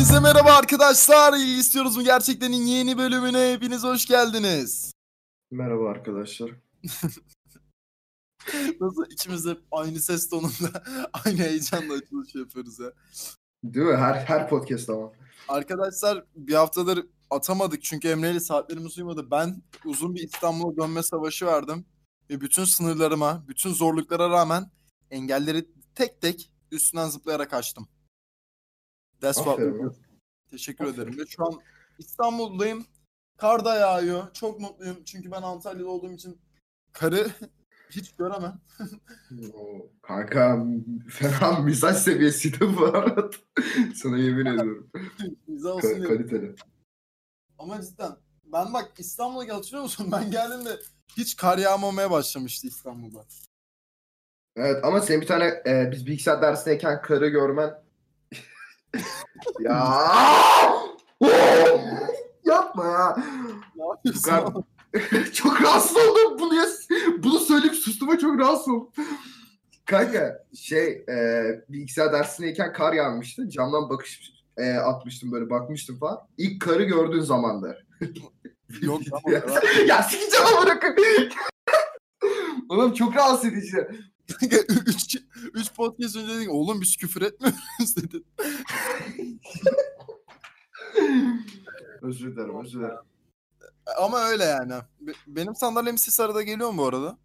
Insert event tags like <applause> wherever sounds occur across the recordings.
Hepinize merhaba arkadaşlar. İstiyoruz mu gerçekten yeni bölümüne hepiniz hoş geldiniz. Merhaba arkadaşlar. <laughs> Nasıl ikimiz de aynı ses tonunda <laughs> aynı heyecanla açılış yapıyoruz ya. Değil mi? Her her podcast ama. Arkadaşlar bir haftadır atamadık çünkü Emre ile saatlerimiz uymadı. Ben uzun bir İstanbul'a dönme savaşı verdim. Ve bütün sınırlarıma, bütün zorluklara rağmen engelleri tek tek üstünden zıplayarak aştım. That's what we do. Teşekkür Aferin. ederim. Ve şu an İstanbul'dayım. Kar da yağıyor. Çok mutluyum. Çünkü ben Antalya'da olduğum için karı <laughs> hiç göremem. Oo, Kanka fena <laughs> mizaj seviyesiydi bu arada. <laughs> Sana yemin ediyorum. Güzel olsun Ka- kaliteli. Ama cidden ben bak İstanbul'a hatırlıyor musun? Ben geldiğimde hiç kar yağmamaya başlamıştı İstanbul'da. Evet ama senin bir tane e, biz bilgisayar dersindeyken karı görmen ya yapma ya. Ne yapıyorsun? <laughs> Çok rahatsız oldum bunu ya- bunu söyleyip sustuğuma çok rahatsız oldum. Kanka şey e, bilgisayar dersindeyken kar yağmıştı. Camdan bakış e, atmıştım böyle bakmıştım falan. İlk karı gördüğün zamanlar. <laughs> Yok <laughs> ya, ya sikeceğim ama bırakın. Oğlum çok rahatsız edici. Üç, üç podcast önce dedik oğlum biz küfür etmiyoruz <laughs> dedi. özür dilerim özür dilerim. Ama öyle yani. Be- Benim sandalyemin sesi arada geliyor mu bu arada?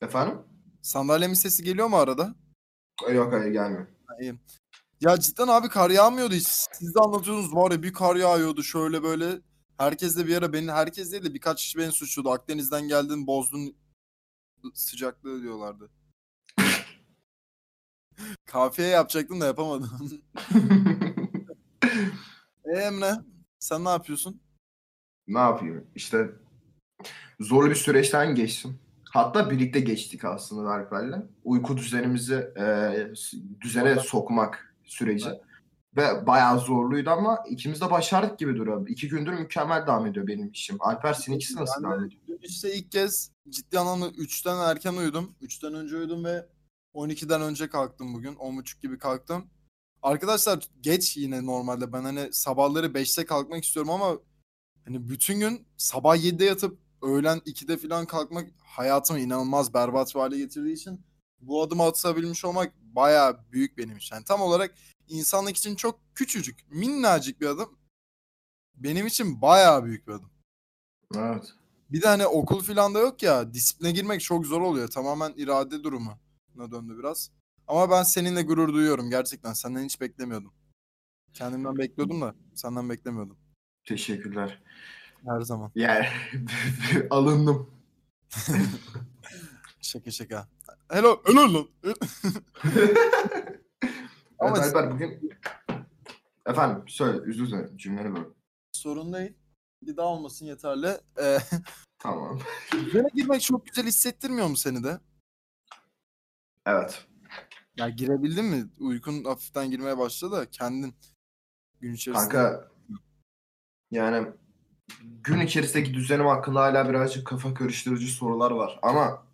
Efendim? Sandalyemin sesi geliyor mu arada? Yok hayır gelmiyor. Ya cidden abi kar yağmıyordu hiç. Siz de anlatıyorsunuz var ya bir kar yağıyordu şöyle böyle. Herkes de bir ara beni herkes değil de birkaç kişi beni suçluyordu. Akdeniz'den geldin bozdun sıcaklığı diyorlardı. Kafiye yapacaktım da yapamadım. <laughs> e Emre sen ne yapıyorsun? ne yapayım? İşte zorlu bir süreçten geçtim. Hatta birlikte geçtik aslında Alper'le. Uyku düzenimizi e, düzene sokmak süreci. Ve bayağı zorluydu ama ikimiz de başardık gibi duruyor. İki gündür mükemmel devam ediyor benim işim. Alper seninkisi nasıl de devam ediyor? işte ilk kez ciddi anlamda 3'ten erken uyudum. 3'ten önce uyudum ve 12'den önce kalktım bugün. 10.30 gibi kalktım. Arkadaşlar geç yine normalde. Ben hani sabahları 5'te kalkmak istiyorum ama hani bütün gün sabah 7'de yatıp öğlen 2'de falan kalkmak hayatımı inanılmaz berbat bir hale getirdiği için bu adımı atabilmiş olmak bayağı büyük benim için. Yani tam olarak insanlık için çok küçücük, minnacık bir adım. Benim için bayağı büyük bir adım. Evet. Bir de hani okul falan da yok ya. Disipline girmek çok zor oluyor. Tamamen irade durumuna döndü biraz. Ama ben seninle gurur duyuyorum gerçekten. Senden hiç beklemiyordum. Kendimden bekliyordum da senden beklemiyordum. Teşekkürler. Her zaman. Yani <laughs> alındım. <laughs> Şaka şaka. Hello, hello lan. <laughs> Evet Ama- Alper bugün... Efendim söyle özür dilerim cümleni böyle. Sorun değil. Bir daha olmasın yeterli. Ee, Tamam. düzene girmek çok güzel hissettirmiyor mu seni de? Evet. Ya girebildin mi? Uykun hafiften girmeye başladı da kendin gün içerisinde. Kanka yani gün içerisindeki düzenim hakkında hala birazcık kafa karıştırıcı sorular var ama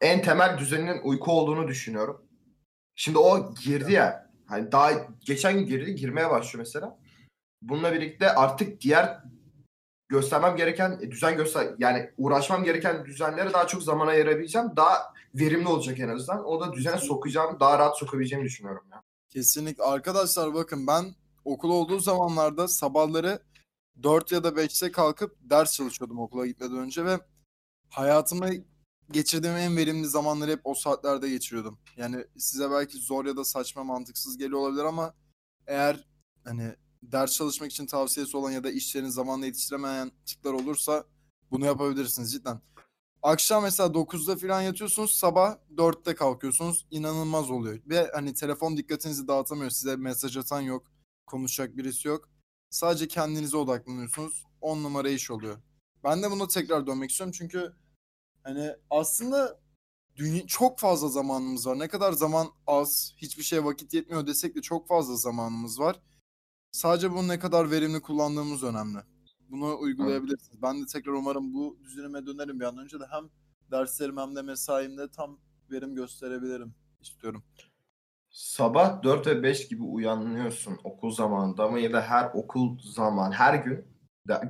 en temel düzeninin uyku olduğunu düşünüyorum. Şimdi o girdi ya hani daha geçen gün girdi girmeye başlıyor mesela. Bununla birlikte artık diğer göstermem gereken e, düzen göster yani uğraşmam gereken düzenlere daha çok zaman ayırabileceğim. Daha verimli olacak en azından. O da düzene sokacağım, daha rahat sokabileceğimi düşünüyorum ya. Kesinlikle. Arkadaşlar bakın ben okul olduğu zamanlarda sabahları 4 ya da 5'te kalkıp ders çalışıyordum okula gitmeden önce ve hayatımda geçirdiğim en verimli zamanları hep o saatlerde geçiriyordum. Yani size belki zor ya da saçma mantıksız geliyor olabilir ama eğer hani ders çalışmak için tavsiyesi olan ya da işlerini zamanla yetiştiremeyen tipler olursa bunu yapabilirsiniz cidden. Akşam mesela 9'da falan yatıyorsunuz, sabah 4'te kalkıyorsunuz. İnanılmaz oluyor. Ve hani telefon dikkatinizi dağıtamıyor. Size mesaj atan yok. Konuşacak birisi yok. Sadece kendinize odaklanıyorsunuz. 10 numara iş oluyor. Ben de buna tekrar dönmek istiyorum çünkü hani aslında dünya çok fazla zamanımız var. Ne kadar zaman az, hiçbir şeye vakit yetmiyor desek de çok fazla zamanımız var. Sadece bunu ne kadar verimli kullandığımız önemli. Bunu uygulayabilirsiniz. Ben de tekrar umarım bu düzenime dönerim bir an önce de hem derslerim hem de mesaimde tam verim gösterebilirim istiyorum. Sabah 4 ve 5 gibi uyanıyorsun okul zamanında ama ya da her okul zaman her gün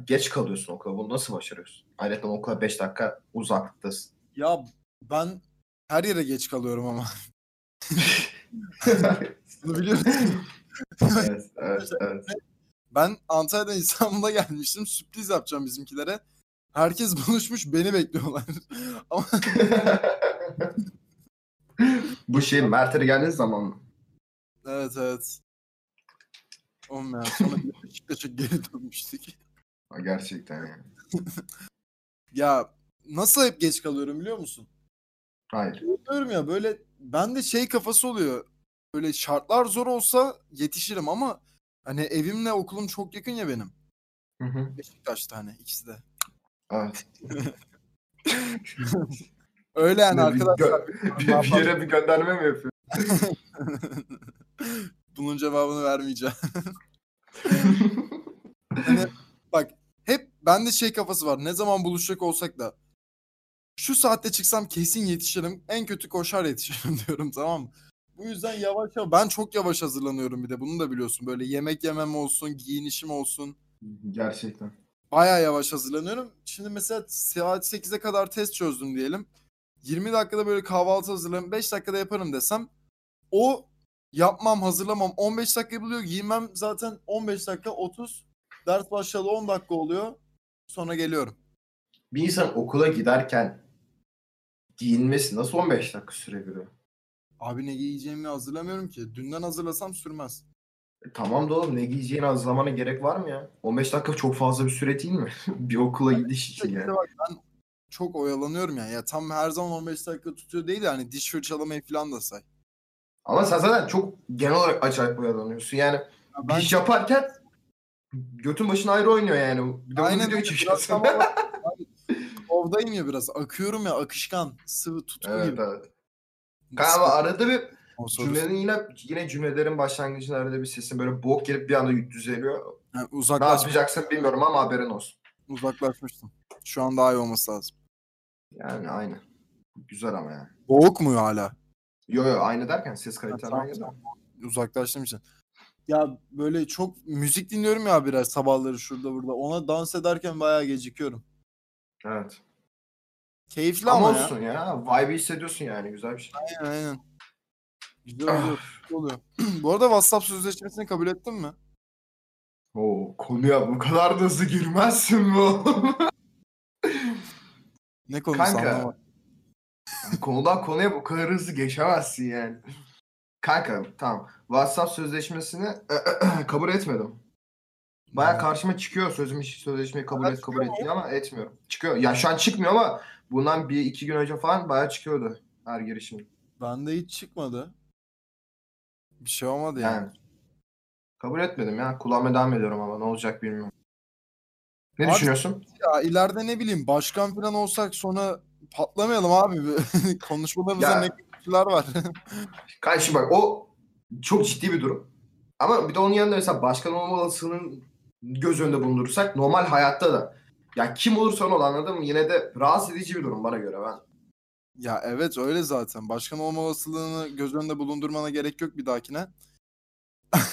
geç kalıyorsun okula. Bunu nasıl başarıyorsun? Ayrıca okula 5 dakika uzaklıktasın. Ya ben her yere geç kalıyorum ama. <laughs> Bunu biliyorsun. evet, evet, evet. Ben Antalya'dan <laughs> İstanbul'a gelmiştim. Sürpriz yapacağım bizimkilere. Herkes buluşmuş beni bekliyorlar. <laughs> Ama <laughs> Bu şey Mert'e geldiğiniz zaman mı? evet evet. Oğlum ya sonra Beşiktaş'a geri dönmüştük. Ha, Gerçekten yani. Ya nasıl hep geç kalıyorum biliyor musun? Hayır. Diyorum ya böyle bende şey kafası oluyor. Böyle şartlar zor olsa yetişirim ama hani evimle okulum çok yakın ya benim. Hı hı. Beşiktaş'ta hani ikisi de. Evet. <laughs> Öyle yani arkadaşlar. <laughs> bir, bir yere bir gönderme mi yapıyor? <laughs> Bunun cevabını vermeyeceğim. Hani bak hep bende şey kafası var. Ne zaman buluşacak olsak da şu saatte çıksam kesin yetişirim. En kötü koşar yetişirim diyorum tamam mı? Bu yüzden yavaş yavaş ben çok yavaş hazırlanıyorum bir de bunu da biliyorsun. Böyle yemek yemem olsun, giyinişim olsun. Gerçekten. Bayağı yavaş hazırlanıyorum. Şimdi mesela saat 8'e kadar test çözdüm diyelim. 20 dakikada böyle kahvaltı hazırlarım. 5 dakikada yaparım desem o yapmam, hazırlamam 15 dakika buluyor. Giyinmem zaten 15 dakika 30. Ders başladı 10 dakika oluyor. Sonra geliyorum. Bir insan okula giderken giyinmesi nasıl 15 dakika sürebiliyor? Abi ne giyeceğimi hazırlamıyorum ki. Dünden hazırlasam sürmez. E, tamam da oğlum ne giyeceğini hazırlamana gerek var mı ya? 15 dakika çok fazla bir süre değil mi? <laughs> bir okula gidiş için yani. bak ben çok oyalanıyorum yani. Ya tam her zaman 15 dakika tutuyor değil de hani diş fırçalamayı falan da say. Ama sen zaten çok genel olarak acayip oyalanıyorsun. Yani Ya bir iş yaparken götün başın ayrı oynuyor yani. Bir de Aynen video öyle. çekiyorsun. <laughs> Ovdayım ya biraz. Akıyorum ya akışkan. Sıvı tutku evet gibi. evet. Ama arada bir cümlenin yine yine cümlelerin başlangıcında arada bir sesin böyle boğuk gelip bir anda düzeliyor. Yani Ne uzaklaş, yapacaksın bilmiyorum ama haberin olsun. uzaklaşmıştım. Şu an daha iyi olması lazım. Yani aynı. Güzel ama yani. Boğuk mu hala? Yo yo aynı derken ses kaliten tamam, aynı da. Uzaklaştığım için. Ya böyle çok müzik dinliyorum ya biraz sabahları şurada burada. Ona dans ederken bayağı gecikiyorum. Evet. Keyifli Ama, ama, ya. olsun ya. Vibe'ı hissediyorsun yani güzel bir şey. Aynen aynen. Güzel oluyor. güzel oluyor. <clears throat> Bu arada WhatsApp sözleşmesini kabul ettin mi? Oo, konuya bu kadar da hızlı girmezsin oğlum? <laughs> Ne konusu Kanka. anlamadım. Konudan konuya bu kadar hızlı geçemezsin yani. Kanka tamam. WhatsApp sözleşmesini <clears throat> kabul etmedim. Baya karşıma çıkıyor sözleşme, sözleşmeyi kabul et kabul et diye ama etmiyorum. Çıkıyor. Ya şu an çıkmıyor ama bundan bir iki gün önce falan baya çıkıyordu her girişim. Bende hiç çıkmadı. Bir şey olmadı yani. Yani. Kabul etmedim ya. Kullanmaya devam ediyorum ama ne olacak bilmiyorum. Ne Abi- düşünüyorsun? Ya ileride ne bileyim başkan falan olsak sonra patlamayalım abi. <laughs> Konuşmalarımızda Ya. ne kötüler var. <laughs> Kanka şimdi bak o çok ciddi bir durum. Ama bir de onun yanında mesela başkan olma olasılığının göz önünde bulundurursak normal hayatta da ya kim olursa ol anladın mı? Yine de rahatsız edici bir durum bana göre ben. ya evet öyle zaten. Başkan olma olasılığını göz önünde bulundurmana gerek yok bir dahakine. <laughs>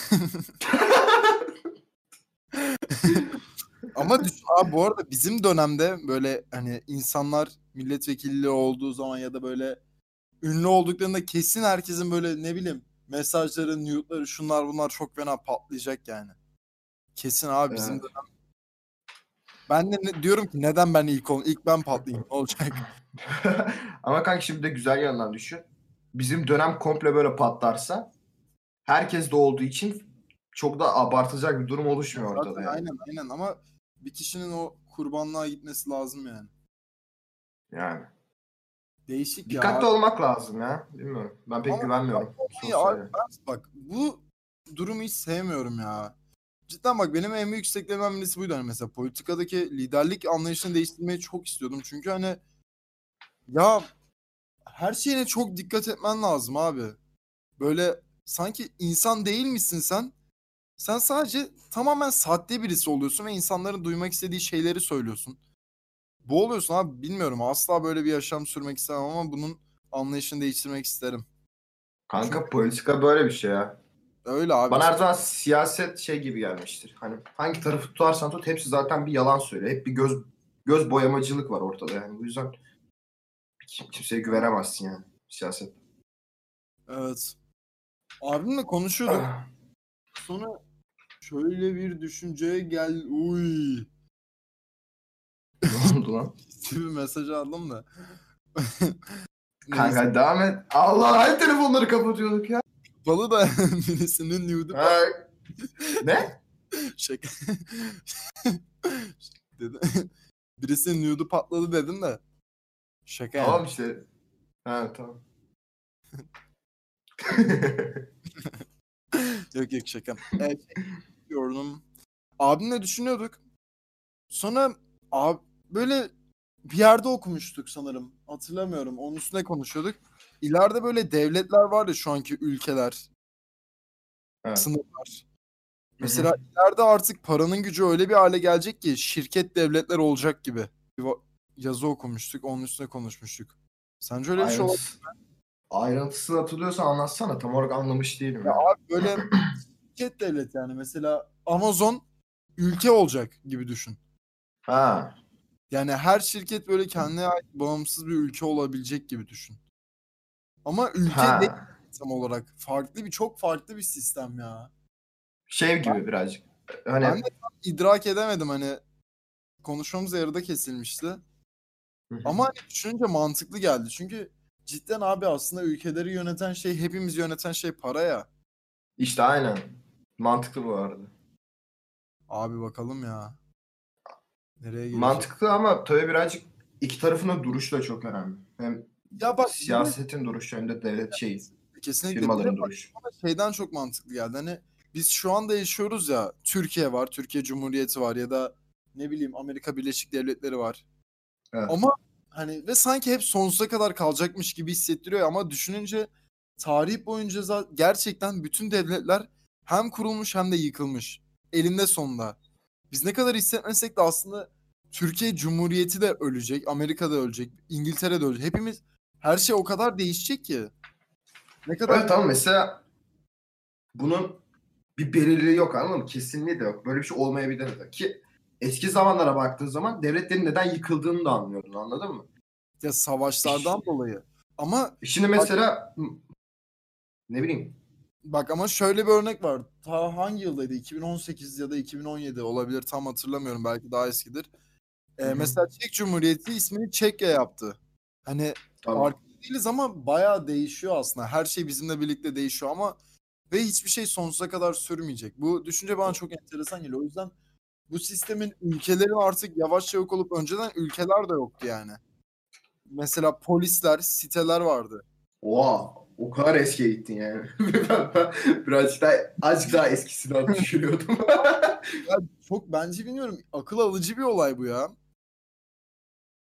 Ama düş- abi bu arada bizim dönemde böyle hani insanlar milletvekilliği olduğu zaman ya da böyle ünlü olduklarında kesin herkesin böyle ne bileyim mesajları, nude'ları şunlar bunlar çok fena patlayacak yani. Kesin abi bizim Evet. dönem. Ben de ne- diyorum ki neden ben ilk ol ilk ben patlayayım ne olacak? <laughs> Ama kanka şimdi de güzel yandan düşün. Bizim dönem komple böyle patlarsa herkes de olduğu için çok da abartacak bir durum oluşmuyor ortada Zaten yani. aynen aynen ama bir kişinin o kurbanlığa gitmesi lazım yani. Yani. Değişik ya. Dikkatli abi. olmak lazım ya. Bilmiyorum. Ben pek Ama- güvenmiyorum. Ya abi ben- bak bu durumu hiç sevmiyorum ya. Cidden bak benim en büyük isteklerimden birisi buydu. Hani mesela politikadaki liderlik anlayışını değiştirmeyi çok istiyordum. Çünkü hani ya her şeyine çok dikkat etmen lazım abi. Böyle sanki insan değil misin sen? Sen sadece tamamen sahte birisi oluyorsun ve insanların duymak istediği şeyleri söylüyorsun. Bu oluyorsun abi bilmiyorum. Asla böyle bir yaşam sürmek istemem ama bunun anlayışını değiştirmek isterim. Kanka politika böyle bir şey ya. Öyle abi. Bana her zaman siyaset şey gibi gelmiştir. Hani hangi tarafı tutarsan tut hepsi zaten bir yalan söylüyor. Hep bir göz göz boyamacılık var ortada yani. Bu yüzden kim, kimseye güvenemezsin yani siyaset. Evet. Abimle konuşuyorduk. <clears throat> Sonra şöyle bir düşünceye gel. Uy. ne oldu lan? <laughs> bir mesaj aldım da. <laughs> Kanka devam et. Allah her telefonları kapatıyorduk ya. Balı da <laughs> birisinin nude'u Ha. ne? <laughs> Şaka. <laughs> dedi. Birisinin nude'u patladı dedim de. Şaka yani. Tamam işte. Ha tamam. Yok yok şaka. Evet, diyordum. Abimle düşünüyorduk. Sonra abi böyle bir yerde okumuştuk sanırım. Hatırlamıyorum. Onun üstüne konuşuyorduk. İleride böyle devletler var ya şu anki ülkeler, Evet. sınırlar. Mesela ileride artık paranın gücü öyle bir hale gelecek ki şirket devletler olacak gibi. Bir yazı okumuştuk. Onun üstüne konuşmuştuk. Sence öyle bir şey olabilir? Ayrıntısı- Ayrıntısını hatırlıyorsan anlatsana. Tam olarak anlamış değilim. Ya Ya. abi böyle <clears throat> şirket devlet yani. Mesela Amazon ülke olacak gibi düşün. Ha. Yani her şirket böyle kendine ait bağımsız bir ülke olabilecek gibi düşün. Ama ülke Ha. değil tam olarak. Farklı bir çok farklı bir sistem ya. Şey gibi birazcık. Hani Ben de idrak edemedim hani konuşmamız yarıda kesilmişti. Ama hani düşününce mantıklı geldi. Çünkü cidden abi aslında ülkeleri yöneten şey hepimiz yöneten şey para ya. işte aynen. Mantıklı bu arada. Abi bakalım ya. Nereye gelecek? Mantıklı ama tabii birazcık iki tarafın da duruşu da çok önemli. Hem Ya bak siyasetin duruşu hem de devlet şey kesinlikle firmaların duruşu. şeyden çok mantıklı geldi. Hani biz şu anda yaşıyoruz ya Türkiye var, Türkiye Cumhuriyeti var ya da ne bileyim Amerika Birleşik Devletleri var. Evet. Ama hani ve sanki hep sonsuza kadar kalacakmış gibi hissettiriyor ama düşününce tarih boyunca gerçekten bütün devletler hem kurulmuş hem de yıkılmış. Elinde sonunda. Biz ne kadar hissetmesek de aslında Türkiye Cumhuriyeti de ölecek, Amerika da ölecek, İngiltere de ölecek. Hepimiz her şey o kadar değişecek ki. Ne kadar Evet tamam mesela bunun bir belirliliği yok anladın mı? Kesinliği de yok. Böyle bir şey olmayabilir de. Ki eski zamanlara baktığın zaman devletlerin neden yıkıldığını da anlıyordun anladın mı? ya savaşlardan dolayı. Ama Şimdi mesela ne bileyim bak ama şöyle bir örnek var. Ta hangi yıldaydı? 2018 ya da 2017 olabilir. Tam hatırlamıyorum. Belki daha eskidir. Ee, mesela Çek Cumhuriyeti ismini Çekya yaptı. Hani tamam. değiliz ama bayağı değişiyor aslında. Her şey bizimle birlikte değişiyor ama ve hiçbir şey sonsuza kadar sürmeyecek. Bu düşünce bana çok enteresan geliyor. O yüzden bu sistemin ülkelerin artık yavaşça yok olup önceden ülkeler de yoktu yani. Mesela polisler, siteler vardı. Oha o kadar eskiye gittin yani. <laughs> birazcık daha azıcık daha eskisinden düşünüyordum. <laughs> Ya çok bence bilmiyorum akıl alıcı bir olay bu ya.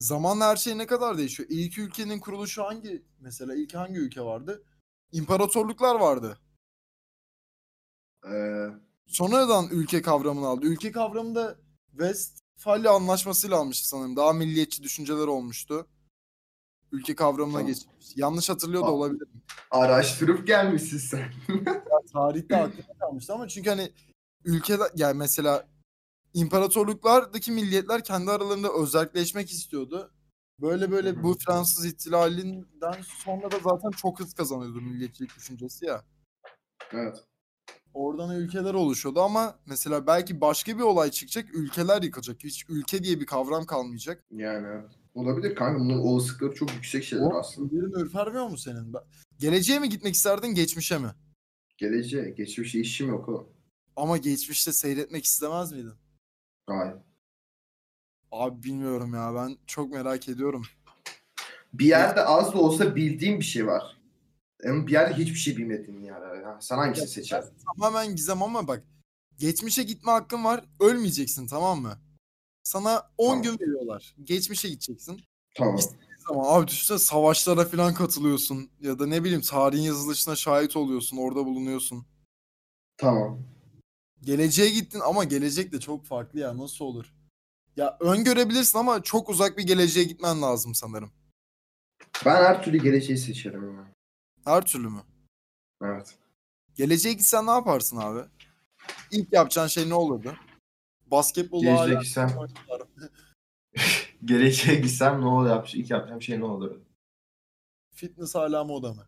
Zamanla her şey ne kadar değişiyor. İlk ülkenin kuruluşu hangi mesela ilk hangi ülke vardı? İmparatorluklar vardı. ee, Sonradan ülke kavramını aldı. Ülke kavramı da Westfalia Anlaşması'yla almıştı sanırım. Daha milliyetçi düşünceler olmuştu. Ülke kavramına Tamam. geçmiş. Yanlış hatırlıyor da Aa. olabilirim. araştırıp gelmişsin sen. Tarihte aklımda kalmıştı ama çünkü hani ülkeler yani mesela imparatorluklardaki milliyetler kendi aralarında özelleşmek istiyordu. Böyle böyle bu Fransız ihtilalinden sonra da zaten çok hız kazanıyordu milliyetçilik düşüncesi ya. evet. Oradan ülkeler oluşuyordu ama mesela belki başka bir olay çıkacak, ülkeler yıkılacak. Hiç ülke diye bir kavram kalmayacak. Yani. Olabilir kanka bunun olasılıkları çok yüksek şeyler O aslında. tüylerin ürpermiyor mu senin? Geleceğe mi gitmek isterdin, geçmişe mi? Geleceğe, geçmişe işim yok o. Ama geçmişte seyretmek istemez miydin? Hayır. Abi bilmiyorum ya ben çok merak ediyorum. Bir yerde az da olsa bildiğim bir şey var. Ama bir yerde hiçbir şey bilmediğin yer. var. Ya, sen hangisini seçerdin? Tamamen gizem ama bak geçmişe gitme hakkın var ölmeyeceksin tamam mı? Sana 10 Tamam. gün veriyorlar. Geçmişe gideceksin. Tamam. Ama abi düşünsene savaşlara falan katılıyorsun. Ya da ne bileyim tarihin yazılışına şahit oluyorsun. Orada bulunuyorsun. Tamam. Geleceğe gittin ama gelecek de çok farklı ya nasıl olur? Ya öngörebilirsin ama çok uzak bir geleceğe gitmen lazım sanırım. Ben her türlü geleceği seçerim ya. Her türlü mü? Evet. Geleceğe gitsen ne yaparsın abi? İlk yapacağın şey ne olurdu? Basketbolu Geleceğe gitsem, <laughs> <laughs> geleceğe gitsem ne olur yapacağım? İlk yapacağım şey ne olur? Fitness hala moda mı?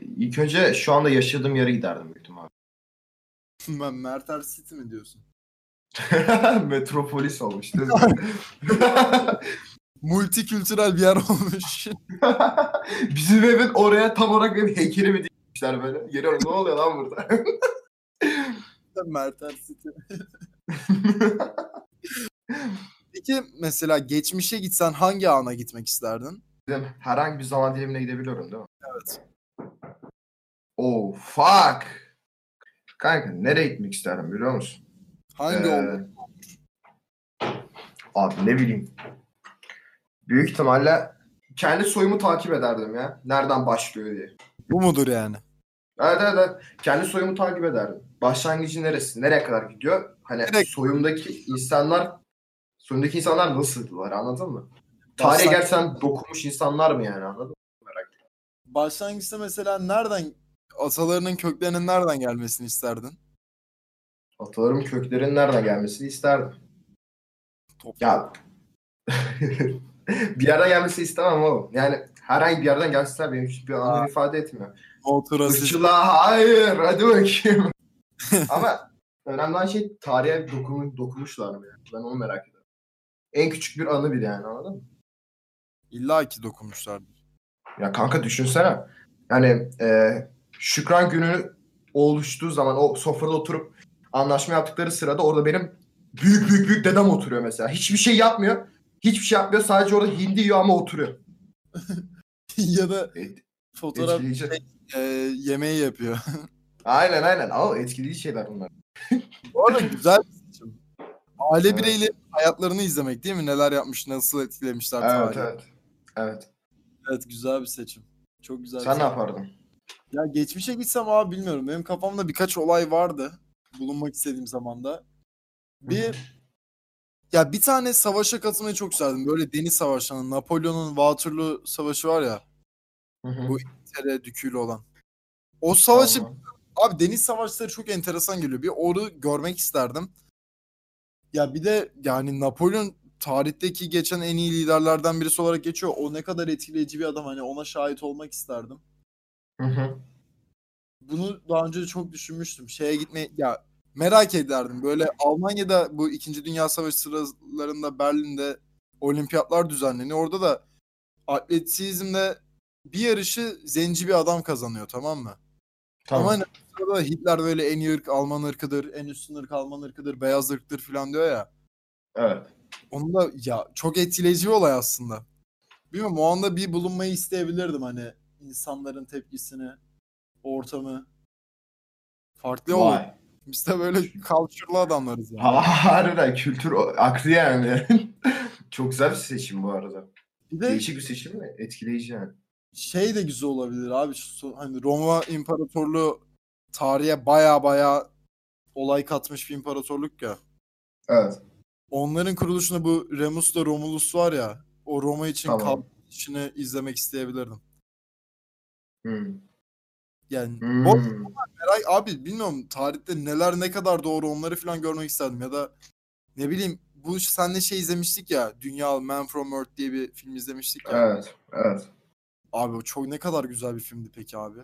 İlk önce şu anda yaşadığım yere giderdim büyük ihtimalle. Ben Merter City mi diyorsun? <laughs> Metropolis olmuş değil mi? <laughs> Multikültürel bir yer olmuş. <laughs> Bizim evin oraya tam olarak benim heykeli mi dikmişler böyle. Geliyorum ne oluyor lan burada? Merter City. Peki mesela geçmişe gitsen hangi ana gitmek isterdin? Herhangi bir zaman dilimine gidebiliyorum değil mi? Evet. Oh fuck. Kanka nereye gitmek isterdim biliyor musun? Hangi Ee? Abi ne bileyim. Büyük ihtimalle kendi soyumu takip ederdim ya. Nereden başlıyor diye. Bu mudur yani? Evet evet evet. Kendi soyumu takip ederdim. Başlangıcı neresi? Nereye kadar gidiyor? Hani Direkt- soyumdaki insanlar soyumdaki insanlar nasıldılar anladın mı? Tarihe Başlang- gerçekten dokunmuş insanlar mı yani anladın mı? Merak. Başlangıçta mesela nereden atalarının köklerinin nereden gelmesini isterdin? Atalarım köklerin nereden gelmesini isterdim. Top. Ya <laughs> bir yerden gelmesini istemem oğlum. Yani herhangi bir yerden gelsinler benim için bir anlam ifade etmiyor. Irkçılığa hayır hadi bakayım. <laughs> Ama önemli olan şey tarihe dokun, dokunmuşlar mı yani? Ben onu merak ediyorum. En küçük bir anı bir yani anladın mı? İlla ki dokunmuşlardır. Ya kanka düşünsene. Yani e, Şükran günü oluştuğu zaman o sofrada oturup anlaşma yaptıkları sırada orada benim büyük büyük büyük dedem oturuyor mesela. Hiçbir şey yapmıyor. Hiçbir şey yapmıyor. Sadece orada hindi yiyor ama oturuyor. <laughs> ya da Et- fotoğraf Etkileyici. e, yemeği yapıyor. <laughs> Aynen aynen. Ama etkileyici şeyler bunlar. Bu arada güzel bir seçim. Aile Evet. bireylerin hayatlarını izlemek değil mi? Neler yapmış, nasıl etkilemişler Evet tarihi. evet. Evet. Evet, güzel bir seçim. Çok güzel Sen ne yapardın? Ya geçmişe gitsem abi bilmiyorum. Benim kafamda birkaç olay vardı. Bulunmak istediğim zamanda. Bir ya bir tane savaşa katılmayı çok isterdim. Böyle deniz savaşlarının, Napolyon'un Waterloo Savaşı var ya. Hı hı. Bu- İngiltere düküyle olan. O savaşı Tamam. Abi deniz savaşları çok enteresan geliyor. Bir onu görmek isterdim. Ya bir de yani Napolyon tarihteki geçen en iyi liderlerden birisi olarak geçiyor. O ne kadar etkileyici bir adam hani ona şahit olmak isterdim. Hı hı. Bunu daha önce de çok düşünmüştüm. Şeye gitme ya merak ederdim. Böyle Almanya'da bu 2. Dünya Savaşı sıralarında Berlin'de olimpiyatlar düzenleniyor. Orada da atletizmde bir yarışı zenci bir adam kazanıyor tamam mı? Tamam. Ama hani sırada Hitler böyle en iyi ırk Alman ırkıdır, en üstün ırk Alman ırkıdır, beyaz ırktır falan diyor ya. Evet. Onun da ya çok etkileyici bir olay aslında. Bilmiyorum o anda bir bulunmayı isteyebilirdim hani insanların tepkisini, ortamı. Farklı olur. Biz de böyle culture'lı adamlarız yani. Harbiden kültür aktı yani. <laughs> Çok güzel bir seçim bu arada. Bir de Değişik bir seçim mi? Etkileyici yani. şey de güzel olabilir abi. Şu, hani Roma İmparatorluğu tarihe baya baya olay katmış bir imparatorluk ya. Evet. Onların kuruluşunda bu Remus'la Romulus var ya. O Roma için Tamam. kalkışını izlemek isteyebilirdim. Hmm. Yani Hmm. bu merak abi bilmiyorum tarihte neler ne kadar doğru onları falan görmek isterdim ya da ne bileyim bu senle şey izlemiştik ya Dünya Man from Earth diye bir film izlemiştik ya. Evet. Evet. Abi o çok ne kadar güzel bir filmdi peki abi.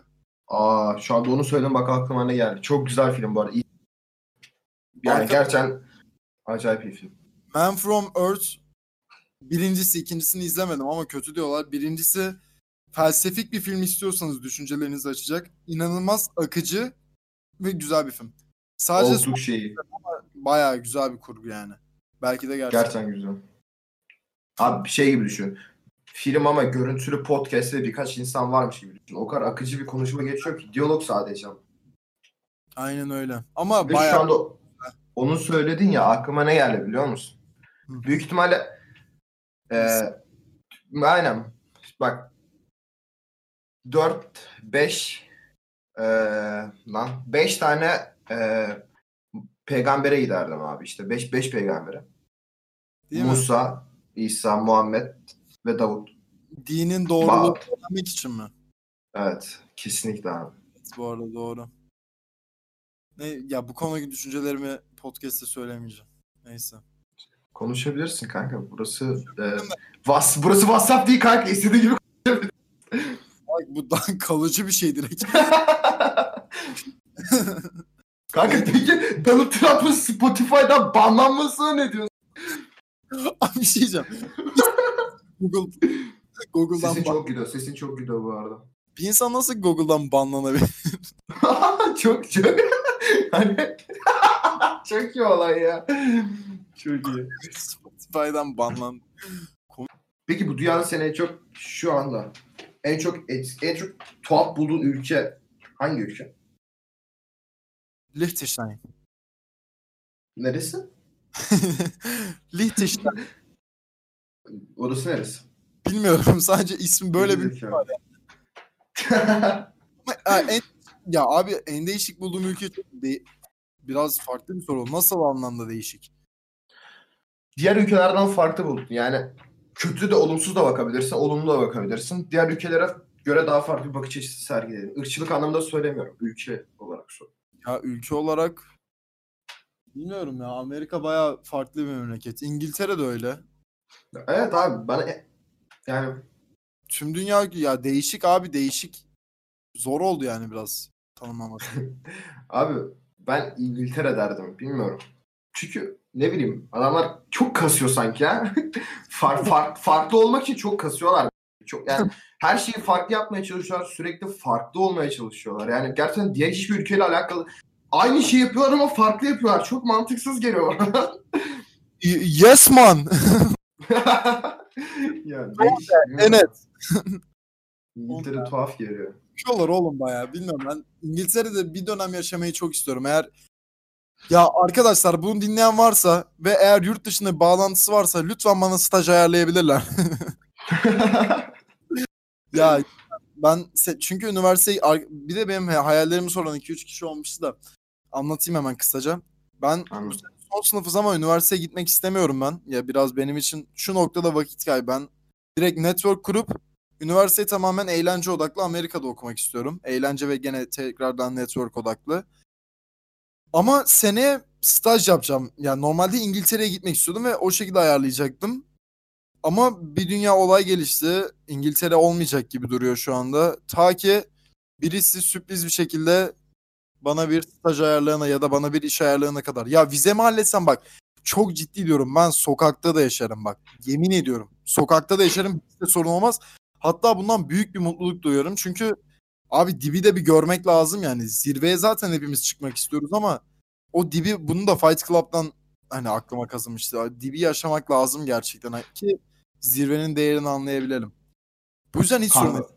Aa şu anda onu söyledim bak aklıma ne geldi. Çok güzel film bu arada. İyi. Yani Arka- gerçekten acayip bir film. Man from Earth birincisi ikincisini izlemedim ama kötü diyorlar. Birincisi felsefik bir film istiyorsanız düşüncelerinizi açacak. İnanılmaz akıcı ve güzel bir film. Sadece Olduk şeyi. bayağı güzel bir kurgu yani. Belki de gerçekten. Gerçekten güzel. Abi bir şey gibi düşün. Film ama görüntülü podcast ve birkaç insan varmış gibi düşün. O kadar akıcı bir konuşma geçiyor ki. Diyalog sadece. Aynen öyle. Ama Ve bayağı şu anda onu söyledin ya aklıma ne geldi biliyor musun? Hı. Büyük ihtimalle eee aynen bak 4 5 eee lan 5 tane eee peygambere giderdim abi işte 5 5 peygambere. değil mi? Musa, İsa, Muhammed ve Davut. Dinin doğruluğunu Bak. öğrenmek için mi? Evet, kesinlikle abi. bu arada doğru. Ne, ya bu konudaki düşüncelerimi podcast'te söylemeyeceğim. Neyse. Konuşabilirsin kanka. Burası e, was, burası WhatsApp değil kanka. İstediğin gibi bu daha <laughs> kalıcı bir şey direkt. <laughs> <laughs> Kanka peki Donald Trump'ın Spotify'dan banlanmasına ne diyorsun? Abi bir şey diyeceğim. Google Google'dan Sesin ban- çok gidiyor. Sesin çok gidiyor bu arada. bir insan nasıl Google'dan banlanabilir? çok çok. hani çok iyi olay ya. Çok iyi. Spotify'dan banlan. Peki bu dünyada seni en çok şu anda en çok en çok tuhaf bulduğun ülke hangi ülke? Liechtenstein. Neresi? <laughs> Liechtenstein. Orası neresi? Bilmiyorum <laughs> sadece ismi böyle bir var <laughs> ha, en, ya abi en değişik bulduğum ülke de- biraz farklı bir soru. Nasıl anlamda değişik? Diğer ülkelerden farklı buldun. Yani kötü de olumsuz da bakabilirsin, olumlu da bakabilirsin. Diğer ülkelere göre daha farklı bir bakış açısı sergiledin. Irkçılık anlamında söylemiyorum. Ülke olarak sor. Ya ülke olarak bilmiyorum ya Amerika bayağı farklı bir memleket. İngiltere de öyle. Evet abi bana e- yani Tüm dünya ya değişik abi değişik. Zor oldu yani biraz tanımlaması. <laughs> abi ben İngiltere derdim. Bilmiyorum. Çünkü ne bileyim adamlar çok kasıyor sanki ya. <laughs> Far, far- farklı olmak için çok kasıyorlar. Çok yani her şeyi farklı yapmaya çalışıyorlar. Sürekli farklı olmaya çalışıyorlar. Yani gerçekten diğer hiçbir ülkeyle alakalı aynı şey yapıyorlar ama farklı yapıyorlar. Çok mantıksız geliyor bana. Yes man. <laughs> ya değişik, bilmiyorum. evet. İngiltere tuhaf geliyor. Yapıyorlar oğlum bayağı. Bilmiyorum ben İngiltere'de bir dönem yaşamayı çok istiyorum. Eğer ya arkadaşlar bunu dinleyen varsa ve eğer yurt dışında bir bağlantısı varsa lütfen bana staj ayarlayabilirler. <laughs> ya ben se- çünkü üniversiteyi bir de benim hayallerimi soran 2-3 kişi olmuştu da anlatayım hemen kısaca. Ben Anladım. son sınıfız ama üniversiteye gitmek istemiyorum ben. Ya biraz benim için şu noktada vakit kaybı. Ben direkt network kurup üniversiteyi tamamen eğlence odaklı Amerika'da okumak istiyorum. Eğlence ve gene tekrardan network odaklı. Ama seneye staj yapacağım. Yani normalde İngiltere'ye gitmek istiyordum ve o şekilde ayarlayacaktım. Ama bir dünya olay gelişti. İngiltere olmayacak gibi duruyor şu anda. Ta ki birisi sürpriz bir şekilde bana bir staj ayarlayana ya da bana bir iş ayarlayana kadar. Ya vizemi halletsem bak çok ciddi diyorum ben sokakta da yaşarım bak. Yemin ediyorum. Sokakta da yaşarım hiç de sorun olmaz. Hatta bundan büyük bir mutluluk duyuyorum. Çünkü abi dibi de bir görmek lazım yani. Zirveye zaten hepimiz çıkmak istiyoruz ama o dibi bunu da Fight Club'dan hani aklıma kazınmıştı. Dibi yaşamak lazım gerçekten ki zirvenin değerini anlayabilelim. Bu yüzden hiç sorun yok.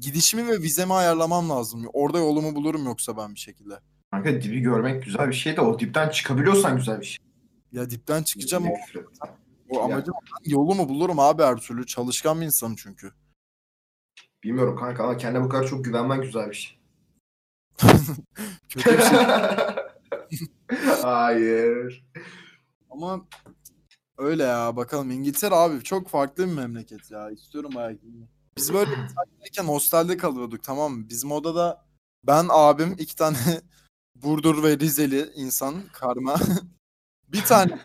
Gidişimi ve vizemi ayarlamam lazım. Orada yolumu bulurum yoksa ben bir şekilde. kanka dibi görmek güzel bir şey de o dipten çıkabiliyorsan güzel bir şey. Ya dipten çıkacağım o, Nefret. o amacım. Yolumu bulurum abi her türlü. Çalışkan bir insanım çünkü. Bilmiyorum kanka ama kendine bu kadar çok güvenmen güzel bir şey. <laughs> Kötü bir şey. <laughs> Hayır. Ama öyle ya bakalım. İngiltere abi çok farklı bir memleket ya. İstiyorum bayağı gitmeyi. Biz böyle İtalya'dayken hostelde kalıyorduk tamam mı? Bizim odada ben abim iki tane <laughs> Burdur ve Rizeli insan karma. bir tane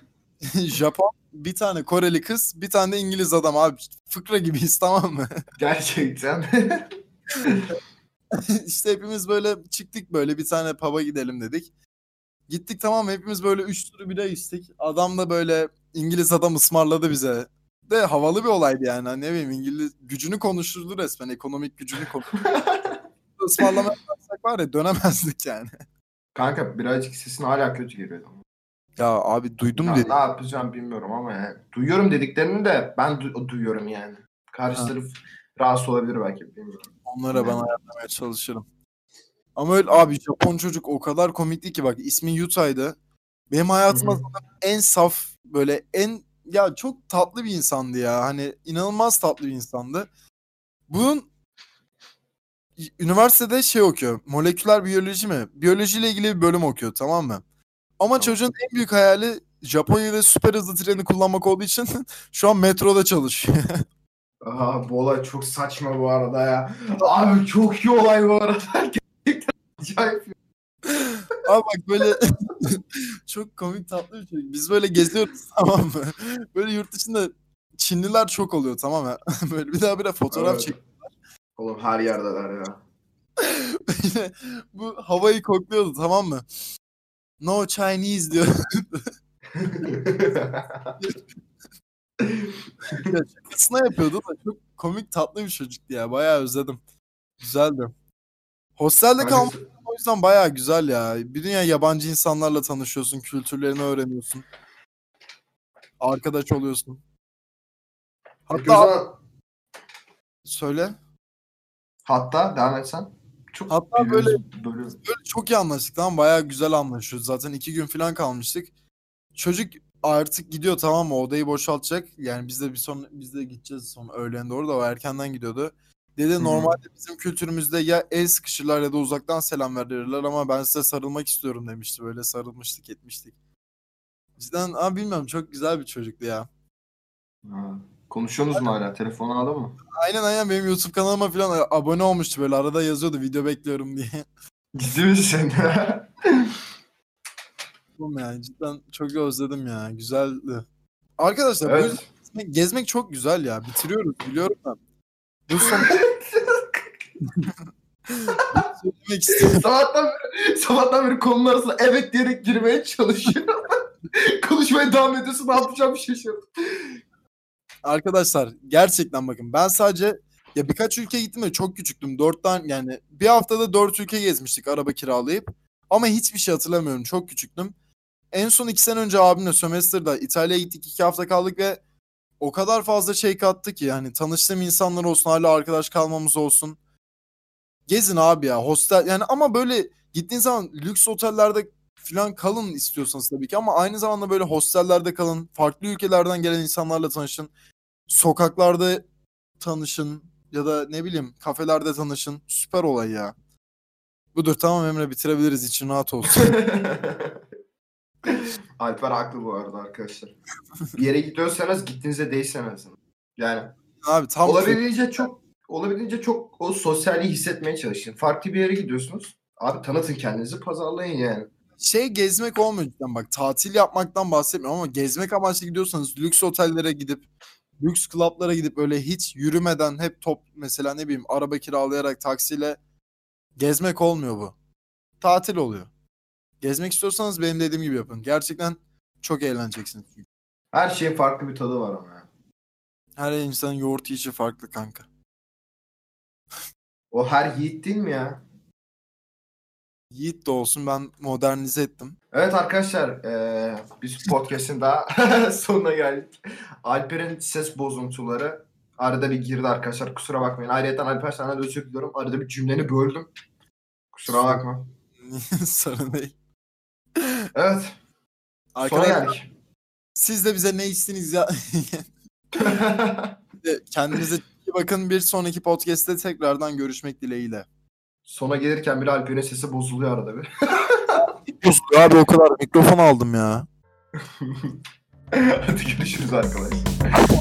Japon, bir tane Koreli kız, bir tane de İngiliz adam abi. Fıkra gibiyiz <laughs> tamam mı? Gerçekten. <laughs> işte hepimiz böyle çıktık böyle bir tane pub'a gidelim dedik. Gittik tamam hepimiz böyle üç turu bira içtik. Adam da böyle İngiliz adam ısmarladı bize. De havalı bir olaydı yani. Hani Ne bileyim İngiliz gücünü konuşturdu resmen. Ekonomik gücünü konuşturdu. <laughs> Ismarlamaya var ya dönemezdik yani. kanka birazcık sesin hala kötü geliyor. Ya abi duydum Ya, dedi. ne yapacağım bilmiyorum ama yani. Duyuyorum dediklerini de ben du- duyuyorum yani. Karşı Ha. taraf rahatsız olabilir belki bilmiyorum. Onlara ben ayarlamaya çalışırım. Ama öyle abi Japon çocuk o kadar komikti ki bak ismi Yuta'ydı. Benim hayatımda en saf böyle en ya çok tatlı bir insandı ya. Hani inanılmaz tatlı bir insandı. Bunun üniversitede şey okuyor. Moleküler biyoloji mi? Biyolojiyle ilgili bir bölüm okuyor tamam mı? Ama çocuğun en büyük hayali Japonya'da süper hızlı treni kullanmak olduğu için <laughs> şu an metroda çalışıyor. <laughs> Aha bu olay çok saçma bu arada ya. Abi çok iyi olay bu arada. <laughs> Acayip. Abi bak böyle çok komik tatlı bir çocuk. Biz böyle geziyoruz tamam mı? Böyle yurt dışında Çinliler çok oluyor tamam mı? Böyle bir daha bir de fotoğraf Evet. çek. Oğlum her yerdeler ya. Bu havayı kokluyordu tamam mı? No Chinese diyor. <laughs> Şakasına yapıyordu da çok komik tatlı bir çocuktu ya. Bayağı özledim. Güzeldi. Hostelde kalmak o yüzden bayağı güzel ya. Bir dünya yabancı insanlarla tanışıyorsun, kültürlerini öğreniyorsun. Arkadaş oluyorsun. Hatta zaman- söyle. hatta devam etsen. Çok Hatta böyle Böyle çok iyi anlaştık tamam bayağı güzel anlaşıyoruz. Zaten iki gün falan kalmıştık. Çocuk artık gidiyor tamam mı odayı boşaltacak. Yani biz de bir son biz de gideceğiz sonra öğlen doğru da o erkenden gidiyordu. Dedi hı. normalde bizim kültürümüzde ya el sıkışırlar ya da uzaktan selam verirler ama ben size sarılmak istiyorum demişti. Böyle sarılmıştık etmiştik. Cidden abi bilmiyorum çok güzel bir çocuktu ya. Ha. Konuşuyorsunuz mu hala? Telefonu aldın mı? Aynen aynen benim YouTube kanalıma falan abone olmuştu böyle arada yazıyordu video bekliyorum diye. <laughs> Ciddi misin? <laughs> Oğlum yani cidden çok özledim ya. Güzeldi. Arkadaşlar evet. yüzden gezmek, gezmek çok güzel ya. Bitiriyoruz biliyorum ben. Bu son <laughs> söylemek istiyorum. sabahtan beri, sabahtan beri konunun arasına evet diyerek girmeye çalışıyor. Konuşmaya devam ediyorsun. Ne yapacağım şaşırdım. Arkadaşlar gerçekten bakın ben sadece ya birkaç ülke gittim de çok küçüktüm. Dört tane yani bir haftada dört ülke gezmiştik araba kiralayıp. Ama hiçbir şey hatırlamıyorum. Çok küçüktüm. En son iki sene önce abimle sömestrda İtalya'ya gittik. iki hafta kaldık ve o kadar fazla şey kattı ki yani tanıştığım insanlar olsun hala arkadaş kalmamız olsun. Gezin abi ya hostel yani ama böyle gittiğin zaman lüks otellerde falan kalın istiyorsanız tabii ki ama aynı zamanda böyle hostellerde kalın. Farklı ülkelerden gelen insanlarla tanışın. Sokaklarda tanışın ya da ne bileyim kafelerde tanışın. Süper olay ya. Budur tamam Emre bitirebiliriz için rahat olsun. <laughs> <laughs> Alper haklı bu arada arkadaşlar. Bir yere gidiyorsanız gittiğinize değseniz. Yani abi tam olabildiğince çok olabildiğince çok o sosyalliği hissetmeye çalışın. Farklı bir yere gidiyorsunuz. Abi tanıtın kendinizi, pazarlayın yani. şey gezmek olmuyor cidden bak tatil yapmaktan bahsetmiyorum ama gezmek amaçlı gidiyorsanız lüks otellere gidip lüks klaplara gidip öyle hiç yürümeden hep top mesela ne bileyim araba kiralayarak taksiyle gezmek olmuyor bu. Tatil oluyor. Gezmek istiyorsanız benim dediğim gibi yapın. Gerçekten çok eğleneceksiniz. Her şeyin farklı bir tadı var ama ya. Her insanın yoğurt yiyişi farklı kanka. O her yiğit değil mi ya? Yiğit de olsun ben modernize ettim. Evet arkadaşlar, eee, biz podcast'in daha <laughs> sonuna geldik. Alper'in ses bozuntuları arada bir girdi arkadaşlar. Kusura bakmayın. Ayrıca Alper senden de özür diliyorum. Arada bir cümleni böldüm. Kusura bakma. <laughs> Sorun değil. Evet. Sona Arkadaşlar geldik. siz de bize ne içtiniz ya? <laughs> Kendinize iyi bakın. Bir sonraki podcast'te tekrardan görüşmek dileğiyle. Sona gelirken bile Alper'in sesi bozuluyor arada bir. <laughs> Abi o kadar mikrofon aldım ya. <laughs> Hadi görüşürüz arkadaşlar.